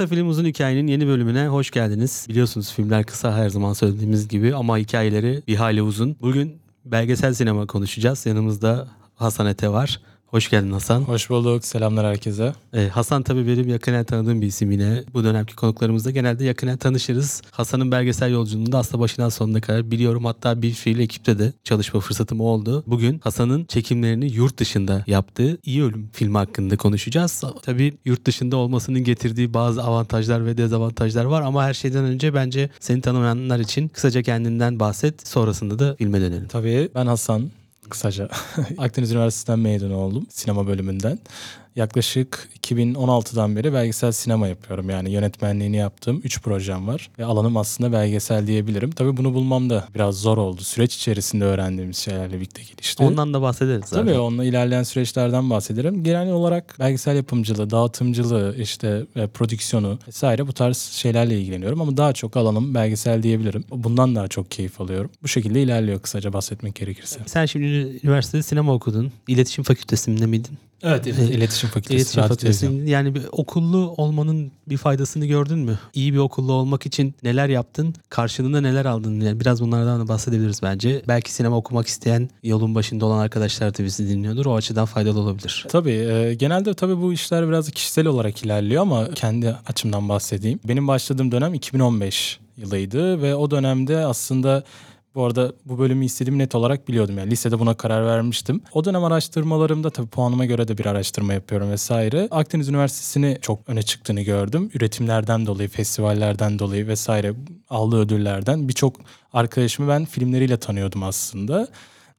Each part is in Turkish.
Kısa film uzun hikayenin yeni bölümüne hoş geldiniz. Biliyorsunuz filmler kısa her zaman söylediğimiz gibi ama hikayeleri bir hali uzun. Bugün belgesel sinema konuşacağız. Yanımızda Hasan Ete var. Hoş geldin Hasan. Hoş bulduk. Selamlar herkese. Ee, Hasan tabii benim yakinen tanıdığım bir isim yine. Bu dönemki konuklarımızda genelde yakinen tanışırız. Hasan'ın belgesel yolculuğunda aslında başından sonuna kadar biliyorum. Hatta bir fiil ekipte de çalışma fırsatım oldu. Bugün Hasan'ın çekimlerini yurt dışında yaptığı İyi Ölüm filmi hakkında konuşacağız. Tabii yurt dışında olmasının getirdiği bazı avantajlar ve dezavantajlar var ama her şeyden önce bence seni tanımayanlar için kısaca kendinden bahset. Sonrasında da filme dönelim. Tabii ben Hasan. Kısaca Akdeniz Üniversitesi'nden mezun oldum sinema bölümünden. Yaklaşık 2016'dan beri belgesel sinema yapıyorum. Yani yönetmenliğini yaptığım 3 projem var. Ve alanım aslında belgesel diyebilirim. Tabii bunu bulmam da biraz zor oldu. Süreç içerisinde öğrendiğimiz şeylerle birlikte gelişti. Ondan da bahsederiz zaten. Tabii onunla ilerleyen süreçlerden bahsederim. Genel olarak belgesel yapımcılığı, dağıtımcılığı, işte e, prodüksiyonu vesaire bu tarz şeylerle ilgileniyorum. Ama daha çok alanım belgesel diyebilirim. Bundan daha çok keyif alıyorum. Bu şekilde ilerliyor kısaca bahsetmek gerekirse. Sen şimdi üniversitede sinema okudun. İletişim fakültesinde miydin? Evet, iletişim fakültesi. İletişim fakültesi. Yani bir okullu olmanın bir faydasını gördün mü? İyi bir okullu olmak için neler yaptın? Karşılığında neler aldın? Yani biraz bunlardan da bahsedebiliriz bence. Belki sinema okumak isteyen yolun başında olan arkadaşlar da bizi dinliyordur. O açıdan faydalı olabilir. Tabii e, genelde tabii bu işler biraz kişisel olarak ilerliyor ama kendi açımdan bahsedeyim. Benim başladığım dönem 2015 yılıydı ve o dönemde aslında bu arada bu bölümü istediğimi net olarak biliyordum. Yani lisede buna karar vermiştim. O dönem araştırmalarımda tabii puanıma göre de bir araştırma yapıyorum vesaire. Akdeniz Üniversitesi'ni çok öne çıktığını gördüm. Üretimlerden dolayı, festivallerden dolayı vesaire aldığı ödüllerden birçok arkadaşımı ben filmleriyle tanıyordum aslında.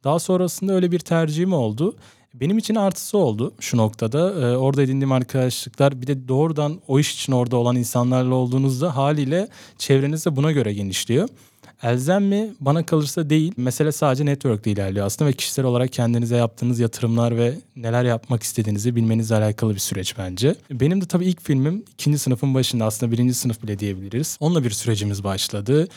Daha sonrasında öyle bir tercihim oldu. Benim için artısı oldu şu noktada. Ee, orada edindiğim arkadaşlıklar bir de doğrudan o iş için orada olan insanlarla olduğunuzda haliyle çevreniz de buna göre genişliyor. Elzem mi? Bana kalırsa değil. Mesele sadece network'te ilerliyor aslında ve kişisel olarak kendinize yaptığınız yatırımlar ve neler yapmak istediğinizi bilmenizle alakalı bir süreç bence. Benim de tabii ilk filmim ikinci sınıfın başında aslında birinci sınıf bile diyebiliriz. Onunla bir sürecimiz başladı.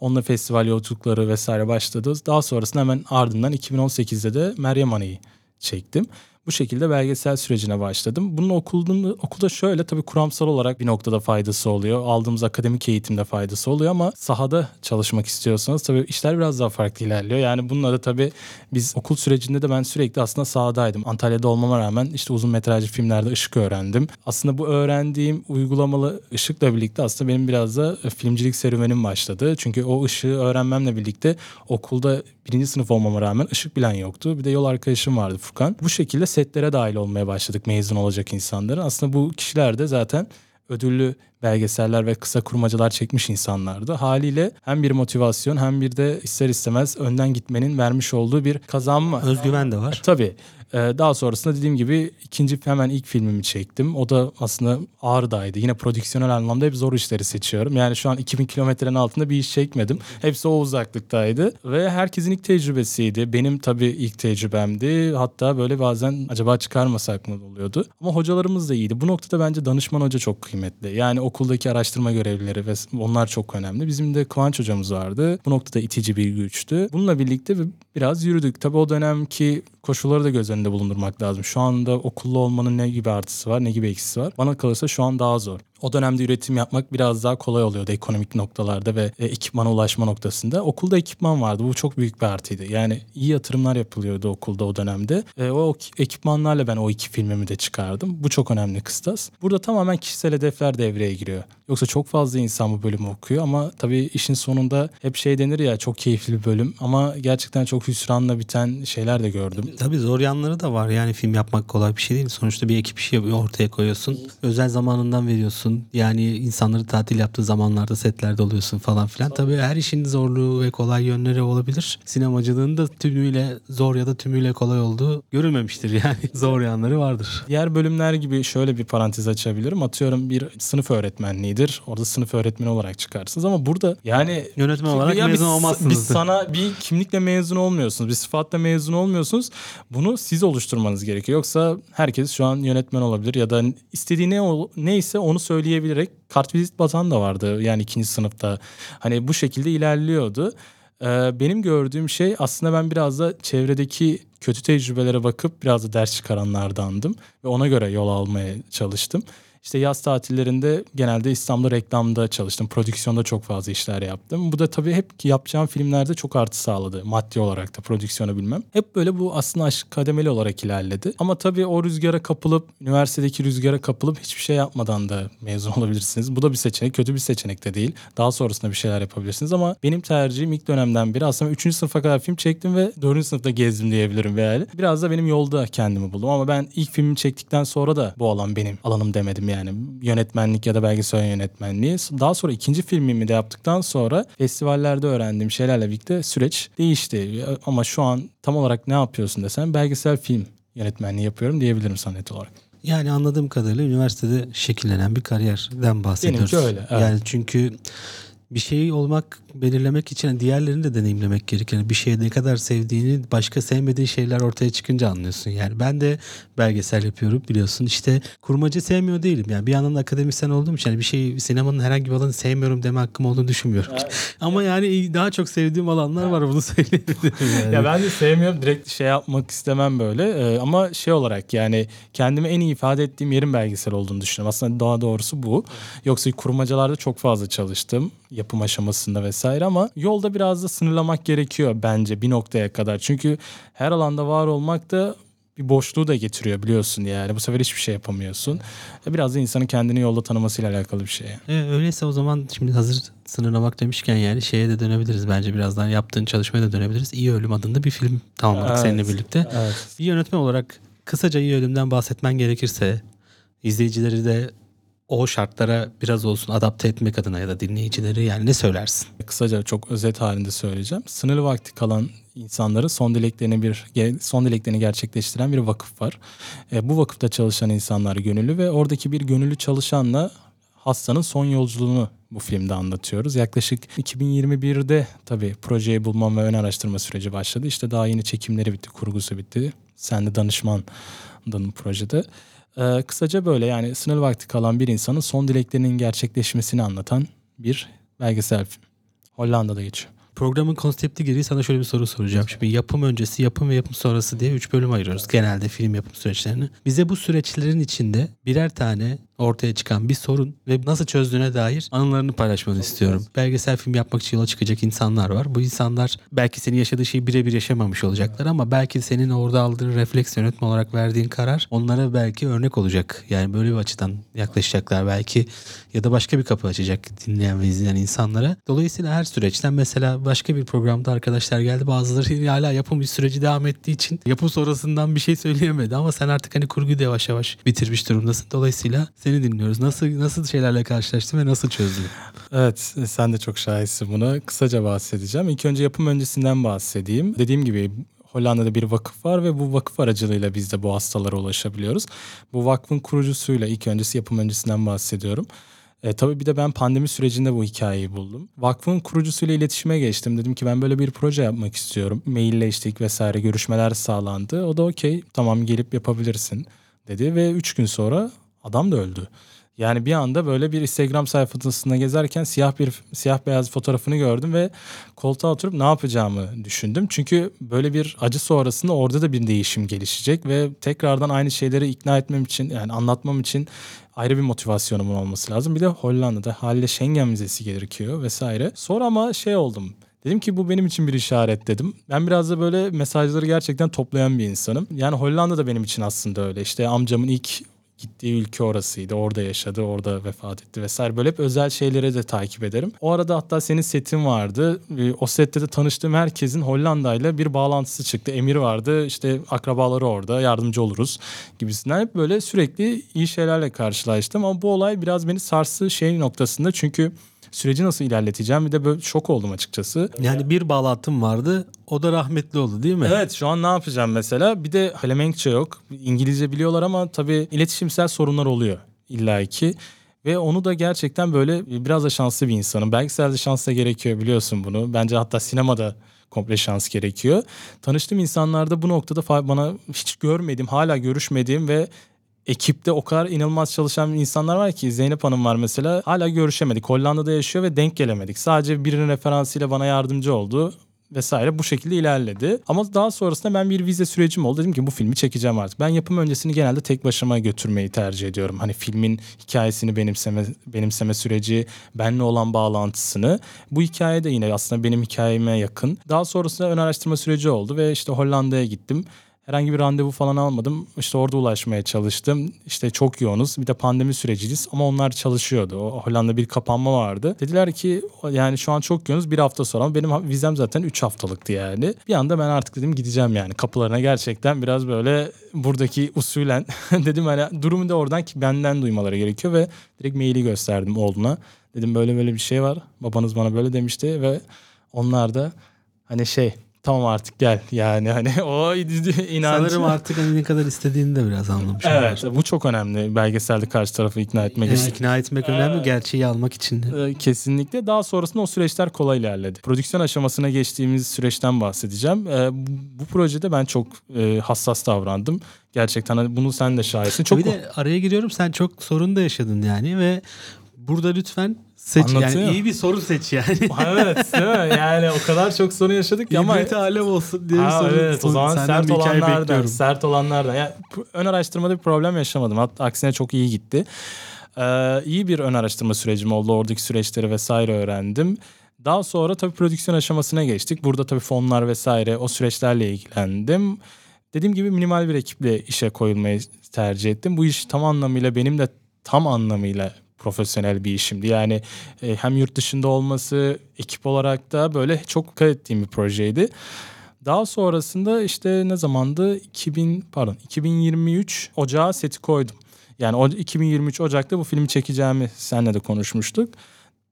Onunla festival yolculukları vesaire başladı. Daha sonrasında hemen ardından 2018'de de Meryem Ana'yı çektim. Bu şekilde belgesel sürecine başladım. Bunun okulda, okulda şöyle tabii kuramsal olarak bir noktada faydası oluyor. Aldığımız akademik eğitimde faydası oluyor ama sahada çalışmak istiyorsanız tabii işler biraz daha farklı ilerliyor. Yani bununla da tabii biz okul sürecinde de ben sürekli aslında sahadaydım. Antalya'da olmama rağmen işte uzun metrajlı filmlerde ışık öğrendim. Aslında bu öğrendiğim uygulamalı ışıkla birlikte aslında benim biraz da filmcilik serüvenim başladı. Çünkü o ışığı öğrenmemle birlikte okulda birinci sınıf olmama rağmen ışık bilen yoktu. Bir de yol arkadaşım vardı Furkan. Bu şekilde setlere dahil olmaya başladık mezun olacak insanların. Aslında bu kişiler de zaten ödüllü belgeseller ve kısa kurmacalar çekmiş insanlardı. Haliyle hem bir motivasyon hem bir de ister istemez önden gitmenin vermiş olduğu bir kazanma. Özgüven de var. Tabii. Ee, daha sonrasında dediğim gibi ikinci hemen ilk filmimi çektim. O da aslında Ağrı'daydı. Yine prodüksiyonel anlamda hep zor işleri seçiyorum. Yani şu an 2000 kilometrenin altında bir iş çekmedim. Hepsi o uzaklıktaydı. Ve herkesin ilk tecrübesiydi. Benim tabii ilk tecrübemdi. Hatta böyle bazen acaba çıkarmasak mı oluyordu. Ama hocalarımız da iyiydi. Bu noktada bence danışman hoca çok kıymetli. Yani okuldaki araştırma görevlileri ve onlar çok önemli. Bizim de Kıvanç hocamız vardı. Bu noktada itici bir güçtü. Bununla birlikte biraz yürüdük. Tabii o dönemki koşulları da göz önünde bulundurmak lazım. Şu anda okullu olmanın ne gibi artısı var ne gibi eksisi var. Bana kalırsa şu an daha zor. O dönemde üretim yapmak biraz daha kolay oluyordu ekonomik noktalarda ve e, ekipmana ulaşma noktasında. Okulda ekipman vardı. Bu çok büyük bir artıydı. Yani iyi yatırımlar yapılıyordu okulda o dönemde. E, o ekipmanlarla ben o iki filmimi de çıkardım. Bu çok önemli kıstas. Burada tamamen kişisel hedefler devreye giriyor. Yoksa çok fazla insan bu bölümü okuyor ama tabii işin sonunda hep şey denir ya çok keyifli bir bölüm ama gerçekten çok hüsranla biten şeyler de gördüm. Tabii zor yanları da var. Yani film yapmak kolay bir şey değil. Sonuçta bir ekip işi ortaya koyuyorsun. Özel zamanından veriyorsun. Yani insanları tatil yaptığı zamanlarda setlerde oluyorsun falan filan. Tabii her işin zorluğu ve kolay yönleri olabilir. Sinemacılığın da tümüyle zor ya da tümüyle kolay olduğu görülmemiştir yani. zor yanları vardır. Diğer bölümler gibi şöyle bir parantez açabilirim. Atıyorum bir sınıf öğretmenliğidir. Orada sınıf öğretmeni olarak çıkarsınız ama burada yani Yönetmen olarak Ya mezun olmazsınız. Biz sana bir kimlikle mezun olmuyorsunuz. Bir sıfatla mezun olmuyorsunuz. Bunu siz oluşturmanız gerekiyor. Yoksa herkes şu an yönetmen olabilir ya da istediği ne neyse onu söyleyebilerek kartvizit batan da vardı. Yani ikinci sınıfta. Hani bu şekilde ilerliyordu. Ee, benim gördüğüm şey aslında ben biraz da çevredeki kötü tecrübelere bakıp biraz da ders çıkaranlardandım ve ona göre yol almaya çalıştım. İşte yaz tatillerinde genelde İstanbul'da reklamda çalıştım. Prodüksiyonda çok fazla işler yaptım. Bu da tabii hep yapacağım filmlerde çok artı sağladı. Maddi olarak da prodüksiyonu bilmem. Hep böyle bu aslında aşk kademeli olarak ilerledi. Ama tabii o rüzgara kapılıp, üniversitedeki rüzgara kapılıp hiçbir şey yapmadan da mezun olabilirsiniz. Bu da bir seçenek. Kötü bir seçenek de değil. Daha sonrasında bir şeyler yapabilirsiniz ama benim tercihim ilk dönemden beri aslında 3. sınıfa kadar film çektim ve 4. sınıfta gezdim diyebilirim yani. Biraz da benim yolda kendimi buldum ama ben ilk filmi çektikten sonra da bu alan benim alanım demedim yani yönetmenlik ya da belgesel yönetmenliği. Daha sonra ikinci filmimi de yaptıktan sonra festivallerde öğrendiğim şeylerle birlikte süreç değişti. Ama şu an tam olarak ne yapıyorsun desen belgesel film yönetmenliği yapıyorum diyebilirim sana net olarak. Yani anladığım kadarıyla üniversitede şekillenen bir kariyerden bahsediyoruz. Benimki öyle, evet. Yani çünkü bir şey olmak, belirlemek için diğerlerini de deneyimlemek gerekir. Yani bir şeye ne kadar sevdiğini başka sevmediğin şeyler ortaya çıkınca anlıyorsun. Yani ben de belgesel yapıyorum biliyorsun. İşte kurmacı sevmiyor değilim. Yani bir yandan da akademisyen olduğum için yani bir şey sinemanın herhangi bir alanı sevmiyorum deme hakkım olduğunu düşünmüyorum. Ama yani daha çok sevdiğim alanlar var bunu söyleyebilirim. Yani. Ya ben de sevmiyorum. Direkt şey yapmak istemem böyle. Ee, ama şey olarak yani kendimi en iyi ifade ettiğim yerin belgesel olduğunu düşünüyorum. Aslında daha doğrusu bu. Yoksa kurmacalarda çok fazla çalıştım. Yapım aşamasında vesaire ama yolda biraz da sınırlamak gerekiyor bence bir noktaya kadar. Çünkü her alanda var olmak da bir boşluğu da getiriyor biliyorsun yani. Bu sefer hiçbir şey yapamıyorsun. Biraz da insanın kendini yolda tanımasıyla alakalı bir şey. E, öyleyse o zaman şimdi hazır sınırlamak demişken yani şeye de dönebiliriz bence birazdan yaptığın çalışmaya da dönebiliriz. İyi Ölüm adında bir film tamamladık Evet, seninle birlikte. Evet. Bir yönetmen olarak kısaca iyi ölümden bahsetmen gerekirse izleyicileri de o şartlara biraz olsun adapte etmek adına ya da dinleyicileri yani ne söylersin? Kısaca çok özet halinde söyleyeceğim. Sınırlı vakti kalan insanların son dileklerini bir son dileklerini gerçekleştiren bir vakıf var. E, bu vakıfta çalışan insanlar gönüllü ve oradaki bir gönüllü çalışanla hastanın son yolculuğunu bu filmde anlatıyoruz. Yaklaşık 2021'de tabii projeyi bulmam ve ön araştırma süreci başladı. İşte daha yeni çekimleri bitti, kurgusu bitti. Sen de danışmandın projede. Ee, kısaca böyle yani sınır vakti kalan bir insanın son dileklerinin gerçekleşmesini anlatan bir belgesel film. Hollanda'da geçiyor. Programın konsepti gereği sana şöyle bir soru soracağım. Şimdi yapım öncesi, yapım ve yapım sonrası diye üç bölüm ayırıyoruz genelde film yapım süreçlerini. Bize bu süreçlerin içinde birer tane ortaya çıkan bir sorun ve nasıl çözdüğüne dair anılarını paylaşmanı istiyorum. Belgesel film yapmak için yola çıkacak insanlar var. Bu insanlar belki senin yaşadığı şeyi birebir yaşamamış olacaklar ama belki senin orada aldığın refleks yönetme olarak verdiğin karar onlara belki örnek olacak. Yani böyle bir açıdan yaklaşacaklar belki ya da başka bir kapı açacak dinleyen ve izleyen insanlara. Dolayısıyla her süreçten mesela başka bir programda arkadaşlar geldi bazıları hala yapım bir süreci devam ettiği için yapım sonrasından bir şey söyleyemedi ama sen artık hani kurguyu da yavaş yavaş bitirmiş durumdasın. Dolayısıyla seni dinliyoruz. Nasıl nasıl şeylerle karşılaştın ve nasıl çözdün? Evet sen de çok şahitsin buna. Kısaca bahsedeceğim. İlk önce yapım öncesinden bahsedeyim. Dediğim gibi Hollanda'da bir vakıf var ve bu vakıf aracılığıyla biz de bu hastalara ulaşabiliyoruz. Bu vakfın kurucusuyla ilk öncesi yapım öncesinden bahsediyorum. E, tabii bir de ben pandemi sürecinde bu hikayeyi buldum. Vakfın kurucusuyla iletişime geçtim. Dedim ki ben böyle bir proje yapmak istiyorum. Mailleştik vesaire görüşmeler sağlandı. O da okey tamam gelip yapabilirsin dedi ve 3 gün sonra adam da öldü. Yani bir anda böyle bir Instagram sayfasında gezerken siyah bir siyah beyaz fotoğrafını gördüm ve koltuğa oturup ne yapacağımı düşündüm. Çünkü böyle bir acı sonrasında orada da bir değişim gelişecek ve tekrardan aynı şeyleri ikna etmem için yani anlatmam için ayrı bir motivasyonumun olması lazım. Bir de Hollanda'da haliyle Schengen vizesi gerekiyor vesaire. Sonra ama şey oldum. Dedim ki bu benim için bir işaret dedim. Ben biraz da böyle mesajları gerçekten toplayan bir insanım. Yani Hollanda da benim için aslında öyle. İşte amcamın ilk gittiği ülke orasıydı. Orada yaşadı, orada vefat etti vesaire. Böyle hep özel şeyleri de takip ederim. O arada hatta senin setin vardı. O sette de tanıştığım herkesin Hollanda ile bir bağlantısı çıktı. Emir vardı, işte akrabaları orada, yardımcı oluruz gibisinden. Hep böyle sürekli iyi şeylerle karşılaştım. Ama bu olay biraz beni sarsı şey noktasında. Çünkü süreci nasıl ilerleteceğim bir de böyle şok oldum açıkçası. Yani bir bağlantım vardı. O da rahmetli oldu değil mi? Evet şu an ne yapacağım mesela? Bir de Felemenkçe yok. İngilizce biliyorlar ama tabii iletişimsel sorunlar oluyor illaki. Ve onu da gerçekten böyle biraz da şanslı bir insanım. Belgeselde şans da gerekiyor biliyorsun bunu. Bence hatta sinemada komple şans gerekiyor. Tanıştığım insanlarda bu noktada bana hiç görmediğim, hala görüşmediğim ve ekipte o kadar inanılmaz çalışan insanlar var ki Zeynep Hanım var mesela hala görüşemedik. Hollanda'da yaşıyor ve denk gelemedik. Sadece birinin referansıyla bana yardımcı oldu vesaire bu şekilde ilerledi. Ama daha sonrasında ben bir vize sürecim oldu. Dedim ki bu filmi çekeceğim artık. Ben yapım öncesini genelde tek başıma götürmeyi tercih ediyorum. Hani filmin hikayesini benimseme, benimseme süreci, benle olan bağlantısını. Bu hikaye de yine aslında benim hikayeme yakın. Daha sonrasında ön araştırma süreci oldu ve işte Hollanda'ya gittim. Herhangi bir randevu falan almadım. İşte orada ulaşmaya çalıştım. İşte çok yoğunuz. Bir de pandemi süreciyiz ama onlar çalışıyordu. O Hollanda bir kapanma vardı. Dediler ki yani şu an çok yoğunuz bir hafta sonra ama benim vizem zaten 3 haftalıktı yani. Bir anda ben artık dedim gideceğim yani kapılarına gerçekten biraz böyle buradaki usulen dedim hani durumu da oradan ki benden duymaları gerekiyor ve direkt maili gösterdim oğluna. Dedim böyle böyle bir şey var. Babanız bana böyle demişti ve onlar da hani şey tamam artık gel yani hani o inancı. Sanırım artık hani ne kadar istediğini de biraz anlamış. Evet bu çok önemli belgeselde karşı tarafı ikna etmek Yani için. ikna etmek önemli, gerçeği almak için de. Ee, Kesinlikle. Daha sonrasında o süreçler kolay ilerledi. Prodüksiyon aşamasına geçtiğimiz süreçten bahsedeceğim. Ee, bu, bu projede ben çok e, hassas davrandım. Gerçekten hani bunu sen de şahitsin. Çok bir de araya giriyorum sen çok sorun da yaşadın yani ve burada lütfen seç Anlatıyor. yani iyi bir soru seç yani. evet değil mi? Yani o kadar çok sorun yaşadık ki ama... İbreti alem olsun diye bir Ha, soru. evet o zaman senden sert bir hikaye olanlardan, bekliyorum. sert olanlardan. Yani p- ön araştırmada bir problem yaşamadım. Hatta aksine çok iyi gitti. Ee, iyi bir ön araştırma sürecim oldu. Oradaki süreçleri vesaire öğrendim. Daha sonra tabii prodüksiyon aşamasına geçtik. Burada tabii fonlar vesaire o süreçlerle ilgilendim. Dediğim gibi minimal bir ekiple işe koyulmayı tercih ettim. Bu iş tam anlamıyla benim de tam anlamıyla profesyonel bir işimdi. Yani e, hem yurt dışında olması ekip olarak da böyle çok dikkat ettiğim bir projeydi. Daha sonrasında işte ne zamandı? 2000 pardon 2023 Ocağı seti koydum. Yani o 2023 Ocak'ta bu filmi çekeceğimi seninle de konuşmuştuk.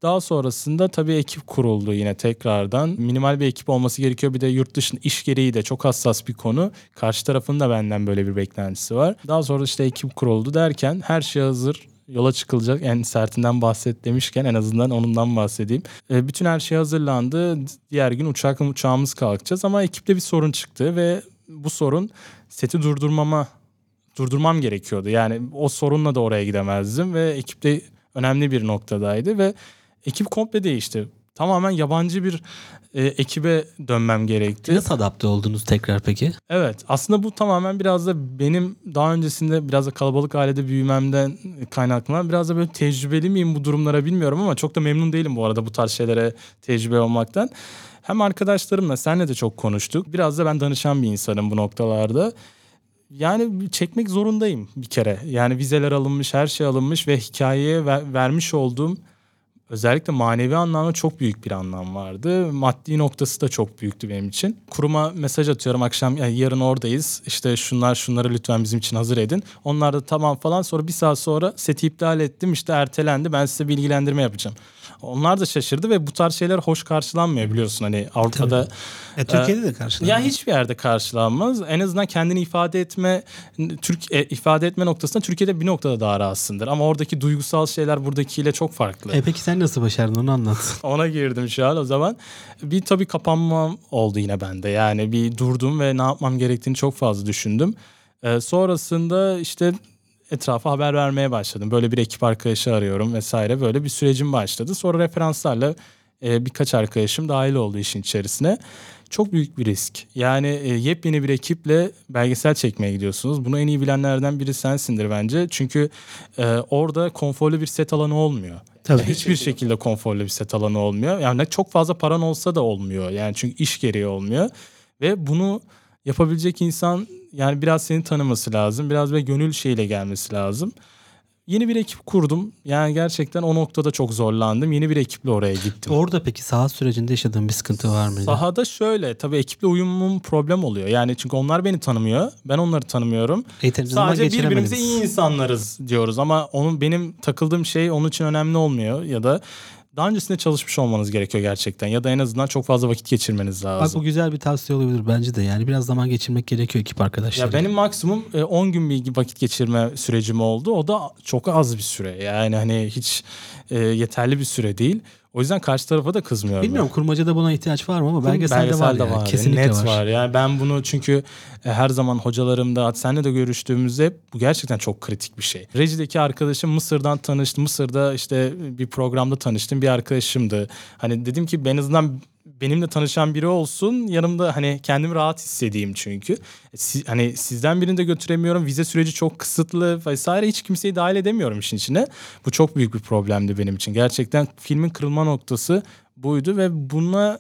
Daha sonrasında tabii ekip kuruldu yine tekrardan. Minimal bir ekip olması gerekiyor. Bir de yurt dışında iş gereği de çok hassas bir konu. Karşı tarafın da benden böyle bir beklentisi var. Daha sonra işte ekip kuruldu derken her şey hazır yola çıkılacak en sertinden bahset demişken en azından onundan bahsedeyim. E, bütün her şey hazırlandı. Diğer gün uçak uçağımız kalkacağız ama ekipte bir sorun çıktı ve bu sorun seti durdurmama durdurmam gerekiyordu. Yani o sorunla da oraya gidemezdim ve ekipte önemli bir noktadaydı ve ekip komple değişti. Tamamen yabancı bir e, ekibe dönmem gerekti. Nasıl adapte oldunuz tekrar peki? Evet aslında bu tamamen biraz da benim daha öncesinde biraz da kalabalık ailede büyümemden kaynaklanan biraz da böyle tecrübeli miyim bu durumlara bilmiyorum ama çok da memnun değilim bu arada bu tarz şeylere tecrübe olmaktan. Hem arkadaşlarımla senle de çok konuştuk. Biraz da ben danışan bir insanım bu noktalarda. Yani çekmek zorundayım bir kere. Yani vizeler alınmış, her şey alınmış ve hikayeye ver- vermiş olduğum özellikle manevi anlamda çok büyük bir anlam vardı. Maddi noktası da çok büyüktü benim için. Kuruma mesaj atıyorum akşam "Ya yarın oradayız. İşte şunlar şunları lütfen bizim için hazır edin. Onlar da tamam falan. Sonra bir saat sonra seti iptal ettim. İşte ertelendi. Ben size bilgilendirme yapacağım. Onlar da şaşırdı ve bu tarz şeyler hoş karşılanmıyor biliyorsun. Hani Avrupa'da E, Türkiye'de de karşılanıyor. ya hiçbir yerde karşılanmaz. En azından kendini ifade etme Türk e, ifade etme noktasında Türkiye'de bir noktada daha rahatsındır. Ama oradaki duygusal şeyler buradakiyle çok farklı. E peki sen nasıl başardın onu anlat. Ona girdim şu an o zaman. Bir tabii kapanmam oldu yine bende. Yani bir durdum ve ne yapmam gerektiğini çok fazla düşündüm. Ee, sonrasında işte etrafa haber vermeye başladım. Böyle bir ekip arkadaşı arıyorum vesaire. Böyle bir sürecim başladı. Sonra referanslarla e, birkaç arkadaşım dahil oldu işin içerisine. Çok büyük bir risk. Yani e, yepyeni bir ekiple belgesel çekmeye gidiyorsunuz. Bunu en iyi bilenlerden biri sensindir bence. Çünkü e, orada konforlu bir set alanı olmuyor. Tabii. Hiçbir şekilde konforlu bir set alanı olmuyor. Yani çok fazla paran olsa da olmuyor. Yani çünkü iş gereği olmuyor. Ve bunu yapabilecek insan yani biraz seni tanıması lazım. Biraz ve gönül şeyle gelmesi lazım. Yeni bir ekip kurdum. Yani gerçekten o noktada çok zorlandım. Yeni bir ekiple oraya gittim. Orada peki saha sürecinde yaşadığın bir sıkıntı var mıydı? Sahada şöyle tabii ekiple uyumum problem oluyor. Yani çünkü onlar beni tanımıyor. Ben onları tanımıyorum. Zaman Sadece birbirimize iyi insanlarız diyoruz ama onun benim takıldığım şey onun için önemli olmuyor ya da daha öncesinde çalışmış olmanız gerekiyor gerçekten ya da en azından çok fazla vakit geçirmeniz Bak lazım. bu güzel bir tavsiye olabilir bence de. Yani biraz zaman geçirmek gerekiyor ekip arkadaşları. Ya benim maksimum e, 10 gün bir vakit geçirme sürecim oldu. O da çok az bir süre. Yani hani hiç e, yeterli bir süre değil. O yüzden karşı tarafa da kızmıyorum. Bilmiyorum kurmacada buna ihtiyaç var mı ama belgeselde, var, Belgeselde ya. Kesinlikle Net var. var. Yani ben bunu çünkü e, her zaman hocalarımda, seninle de görüştüğümüzde bu gerçekten çok kritik bir şey. Reji'deki arkadaşım Mısır'dan tanıştı. Mısır'da işte bir programda tanıştım bir arkadaşımdı. Hani dedim ki ben en azından benimle tanışan biri olsun. Yanımda hani kendimi rahat hissedeyim çünkü. Si- hani sizden birini de götüremiyorum. Vize süreci çok kısıtlı vesaire. Hiç kimseyi dahil edemiyorum işin içine. Bu çok büyük bir problemdi benim için. Gerçekten filmin kırılma noktası buydu ve buna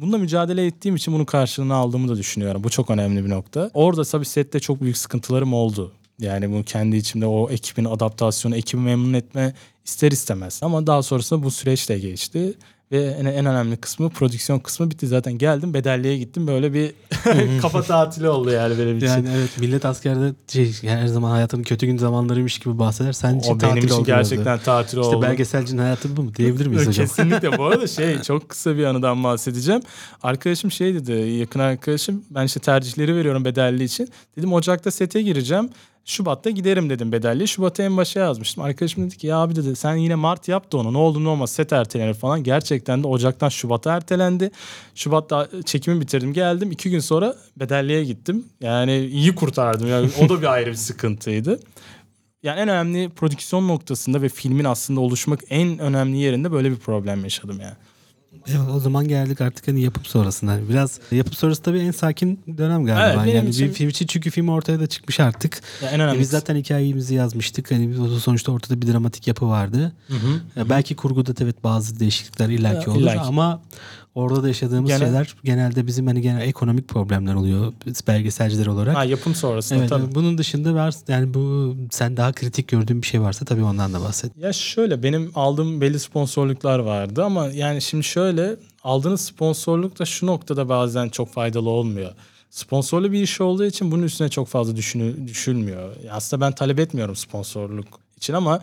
Bununla mücadele ettiğim için bunun karşılığını aldığımı da düşünüyorum. Bu çok önemli bir nokta. Orada tabii sette çok büyük sıkıntılarım oldu. Yani bu kendi içimde o ekibin adaptasyonu, ekibi memnun etme ister istemez. Ama daha sonrasında bu süreç de geçti. Ve en, en önemli kısmı prodüksiyon kısmı bitti zaten. Geldim bedelliye gittim. Böyle bir kafa tatili oldu yani benim için. Yani evet millet askerde şey, her zaman hayatının kötü gün zamanlarıymış gibi bahseder. Sen için o benim tatil için oldu biraz da. gerçekten tatil İşte oldu. belgeselcinin hayatı bu mu diyebilir miyiz hocam? Kesinlikle bu arada şey çok kısa bir anıdan bahsedeceğim. Arkadaşım şey dedi yakın arkadaşım ben işte tercihleri veriyorum bedelli için. Dedim Ocak'ta sete gireceğim. Şubat'ta giderim dedim bedelli. Şubat'a en başa yazmıştım. Arkadaşım dedi ki ya abi dedi sen yine Mart yap onu ne oldu ne olmaz set ertelenir falan. Gerçekten de Ocak'tan Şubat'a ertelendi. Şubat'ta çekimi bitirdim geldim. iki gün sonra bedelliye gittim. Yani iyi kurtardım. Yani o da bir ayrı bir sıkıntıydı. Yani en önemli prodüksiyon noktasında ve filmin aslında oluşmak en önemli yerinde böyle bir problem yaşadım yani. Evet, o zaman geldik artık hani yapım sonrasında. Biraz yapım sonrası tabii en sakin dönem galiba. Evet, yani için- bir film için çünkü film ortaya da çıkmış artık. Ya en E, önemlisi. biz zaten hikayemizi yazmıştık. Hani biz o sonuçta ortada bir dramatik yapı vardı. Hı hı. Ya belki kurguda da evet bazı değişiklikler illaki Ya, olur illaki. ama orada da yaşadığımız Gene- şeyler genelde bizim hani genel ekonomik problemler oluyor belgeselciler olarak. Ha, yapım sonrasında Evet, tabii. bunun dışında var yani bu sen daha kritik gördüğün bir şey varsa tabii ondan da bahset. Ya şöyle benim aldığım belli sponsorluklar vardı ama yani şimdi şöyle aldığınız sponsorluk da şu noktada bazen çok faydalı olmuyor. Sponsorlu bir iş olduğu için bunun üstüne çok fazla düşünü, düşünülmüyor. Aslında ben talep etmiyorum sponsorluk için ama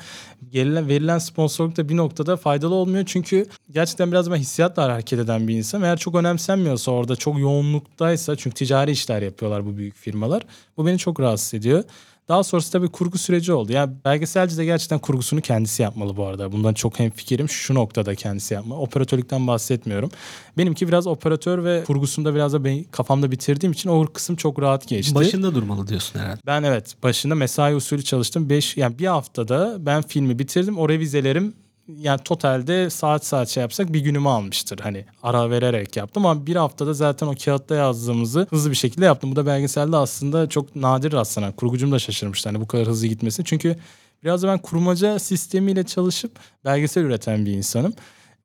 gerilen, verilen sponsorluk da bir noktada faydalı olmuyor. Çünkü gerçekten biraz ben hissiyatla hareket eden bir insan. Eğer çok önemsenmiyorsa orada çok yoğunluktaysa çünkü ticari işler yapıyorlar bu büyük firmalar. Bu beni çok rahatsız ediyor. Daha sonrası tabii kurgu süreci oldu. Yani belgeselci de gerçekten kurgusunu kendisi yapmalı bu arada. Bundan çok hemfikirim. Şu noktada kendisi yapmalı. Operatörlükten bahsetmiyorum. Benimki biraz operatör ve kurgusunda biraz da ben kafamda bitirdiğim için o kısım çok rahat geçti. Başında durmalı diyorsun herhalde. Ben evet başında mesai usulü çalıştım. Beş, yani bir haftada ben filmi bitirdim. O revizelerim yani totalde saat saat şey yapsak bir günümü almıştır. Hani ara vererek yaptım ama bir haftada zaten o kağıtta yazdığımızı hızlı bir şekilde yaptım. Bu da belgeselde aslında çok nadir rastlanan. Kurgucum da şaşırmıştı hani bu kadar hızlı gitmesi. Çünkü biraz da ben kurmaca sistemiyle çalışıp belgesel üreten bir insanım.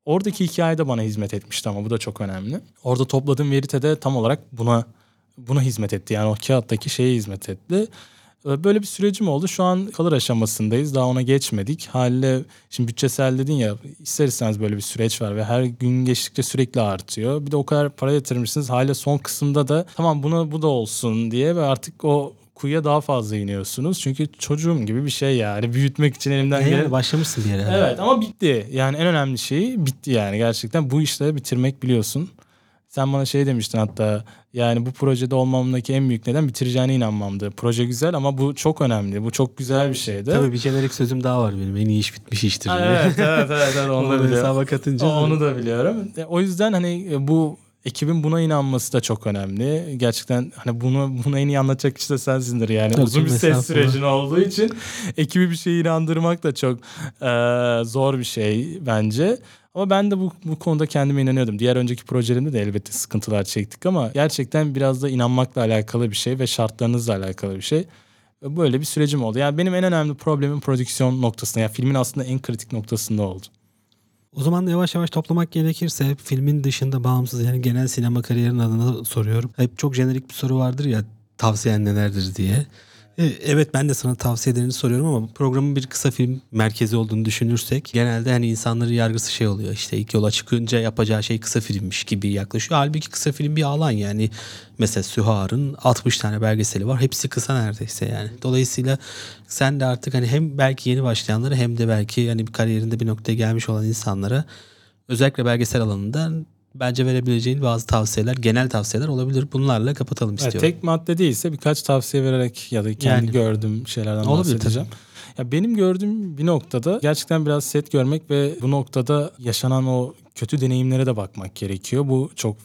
Oradaki hikaye de bana hizmet etmişti ama bu da çok önemli. Orada topladığım verite de tam olarak buna buna hizmet etti. Yani o kağıttaki şeye hizmet etti. Ee, Böyle bir sürecim oldu. Şu an kalır aşamasındayız. Daha ona geçmedik. Haliyle şimdi bütçesel dedin ya ister istemez böyle bir süreç var ve her gün geçtikçe sürekli artıyor. Bir de o kadar para yatırmışsınız. Haliyle son kısımda da tamam buna bu da olsun diye ve artık o kuyuya daha fazla iniyorsunuz. Çünkü çocuğum gibi bir şey yani. Büyütmek için elimden Yani gelen... başlamışsın bir yere. Evet ama bitti. Yani en önemli şey bitti yani gerçekten. Bu işleri bitirmek biliyorsun. Sen bana şey demiştin hatta yani bu projede olmamdaki en büyük neden bitireceğine inanmamdı. Proje güzel ama bu çok önemli. Bu çok güzel bir şeydi. Tabii bir jenerik sözüm daha var benim. En iyi iş bitmiş iştir. Ha. Evet, evet, evet, evet, onu da Onu biliyorum. hesaba katınca. Onu da biliyorum. E, O yüzden hani e, bu ekibin buna inanması da çok önemli. Gerçekten hani bunu buna en iyi anlatacak kişi de sensindir yani. Tabii, Uzun bir ses sürecin olduğu için ekibi bir şeye inandırmak da çok e, zor bir şey bence. Ama ben de bu, bu konuda kendime inanıyordum. Diğer önceki projelerimde de elbette sıkıntılar çektik ama gerçekten biraz da inanmakla alakalı bir şey ve şartlarınızla alakalı bir şey. Böyle bir sürecim oldu. Yani benim en önemli problemim prodüksiyon noktasında. Yani filmin aslında en kritik noktasında oldu. O zaman da yavaş yavaş toplamak gerekirse filmin dışında bağımsız yani genel sinema kariyerin adına soruyorum. Hep çok jenerik bir soru vardır ya tavsiyen nelerdir diye. E, Evet ben de sana tavsiye ederini soruyorum ama programın bir kısa film merkezi olduğunu düşünürsek genelde hani insanların yargısı şey oluyor işte ilk yola çıkınca yapacağı şey kısa filmmiş gibi yaklaşıyor. Halbuki kısa film bir alan yani mesela Sühar'ın 60 tane belgeseli var hepsi kısa neredeyse yani. Dolayısıyla sen de artık hani hem belki yeni başlayanlara hem de belki hani kariyerinde bir noktaya gelmiş olan insanlara özellikle belgesel alanında bence verebileceğin bazı tavsiyeler, genel tavsiyeler olabilir. Bunlarla kapatalım istiyorum. tek madde değilse birkaç tavsiye vererek ya da kendi Yani. gördüğüm şeylerden Olabilir bahsedeceğim. Ya benim gördüğüm bir noktada gerçekten biraz set görmek ve bu noktada yaşanan o kötü deneyimlere de bakmak gerekiyor. Bu çok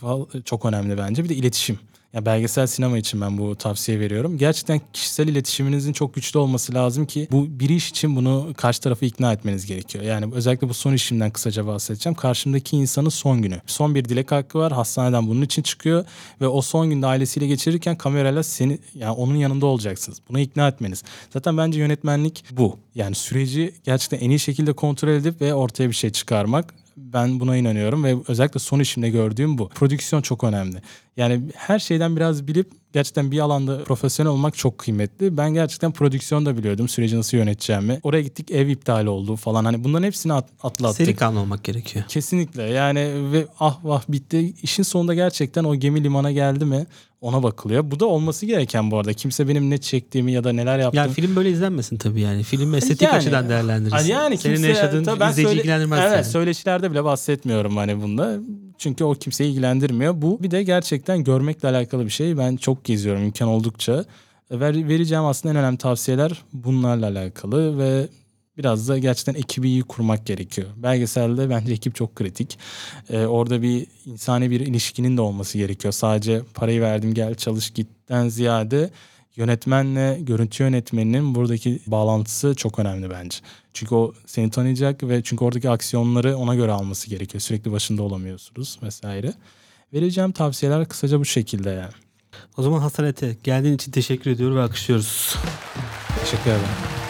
çok önemli bence. Bir de iletişim. Ya belgesel sinema için ben bu tavsiye veriyorum. Gerçekten kişisel iletişiminizin çok güçlü olması lazım ki bu bir iş için bunu karşı tarafı ikna etmeniz gerekiyor. Yani özellikle bu son işimden kısaca bahsedeceğim. Karşımdaki insanın son günü. Son bir dilek hakkı var. Hastaneden bunun için çıkıyor ve o son günde ailesiyle geçirirken kamerayla seni yani onun yanında olacaksınız. Buna ikna etmeniz. Zaten bence yönetmenlik bu. Yani süreci gerçekten en iyi şekilde kontrol edip ve ortaya bir şey çıkarmak. Ben buna inanıyorum ve özellikle son işimde gördüğüm bu. Prodüksiyon çok önemli. Yani her şeyden biraz bilip gerçekten bir alanda profesyonel olmak çok kıymetli. Ben gerçekten prodüksiyon da biliyordum süreci nasıl yöneteceğimi. Oraya gittik ev iptal oldu falan. Hani bunların hepsini at- atlattık. Seri kanlı olmak gerekiyor. Kesinlikle yani ve ah vah bitti. İşin sonunda gerçekten o gemi limana geldi mi ona bakılıyor. Bu da olması gereken bu arada. Kimse benim ne çektiğimi ya da neler yaptığımı Yani film böyle izlenmesin tabii yani. Film estetik Yani- açıdan değerlendirirsin. Yani Senin kimse, yaşadığın tabii ben izleyici söyle- ilgilendirmez Evet seni. söyleşilerde bile bahsetmiyorum hani bunda. Çünkü o kimseyi ilgilendirmiyor. Bu bir de gerçekten görmekle alakalı bir şey. Ben çok geziyorum imkan oldukça. Ver, vereceğim aslında en önemli tavsiyeler bunlarla alakalı ve biraz da gerçekten ekibi iyi kurmak gerekiyor. Belgeselde bence ekip çok kritik. Ee, orada bir insani bir ilişkinin de olması gerekiyor. Sadece parayı verdim gel çalış gitten ziyade yönetmenle görüntü yönetmeninin buradaki bağlantısı çok önemli bence. Çünkü o seni tanıyacak ve çünkü oradaki aksiyonları ona göre alması gerekiyor. Sürekli başında olamıyorsunuz vesaire. Vereceğim tavsiyeler kısaca bu şekilde yani. O zaman Hasan Ete geldiğin için teşekkür ediyorum ve alkışlıyoruz. Teşekkür ederim.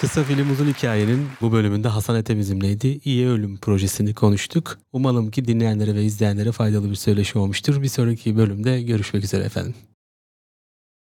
Kısa film uzun hikayenin bu bölümünde Hasan Ete bizimleydi. İyi Ölüm projesini konuştuk. Umalım ki dinleyenlere ve izleyenlere faydalı bir söyleşi olmuştur. Bir sonraki bölümde görüşmek üzere efendim.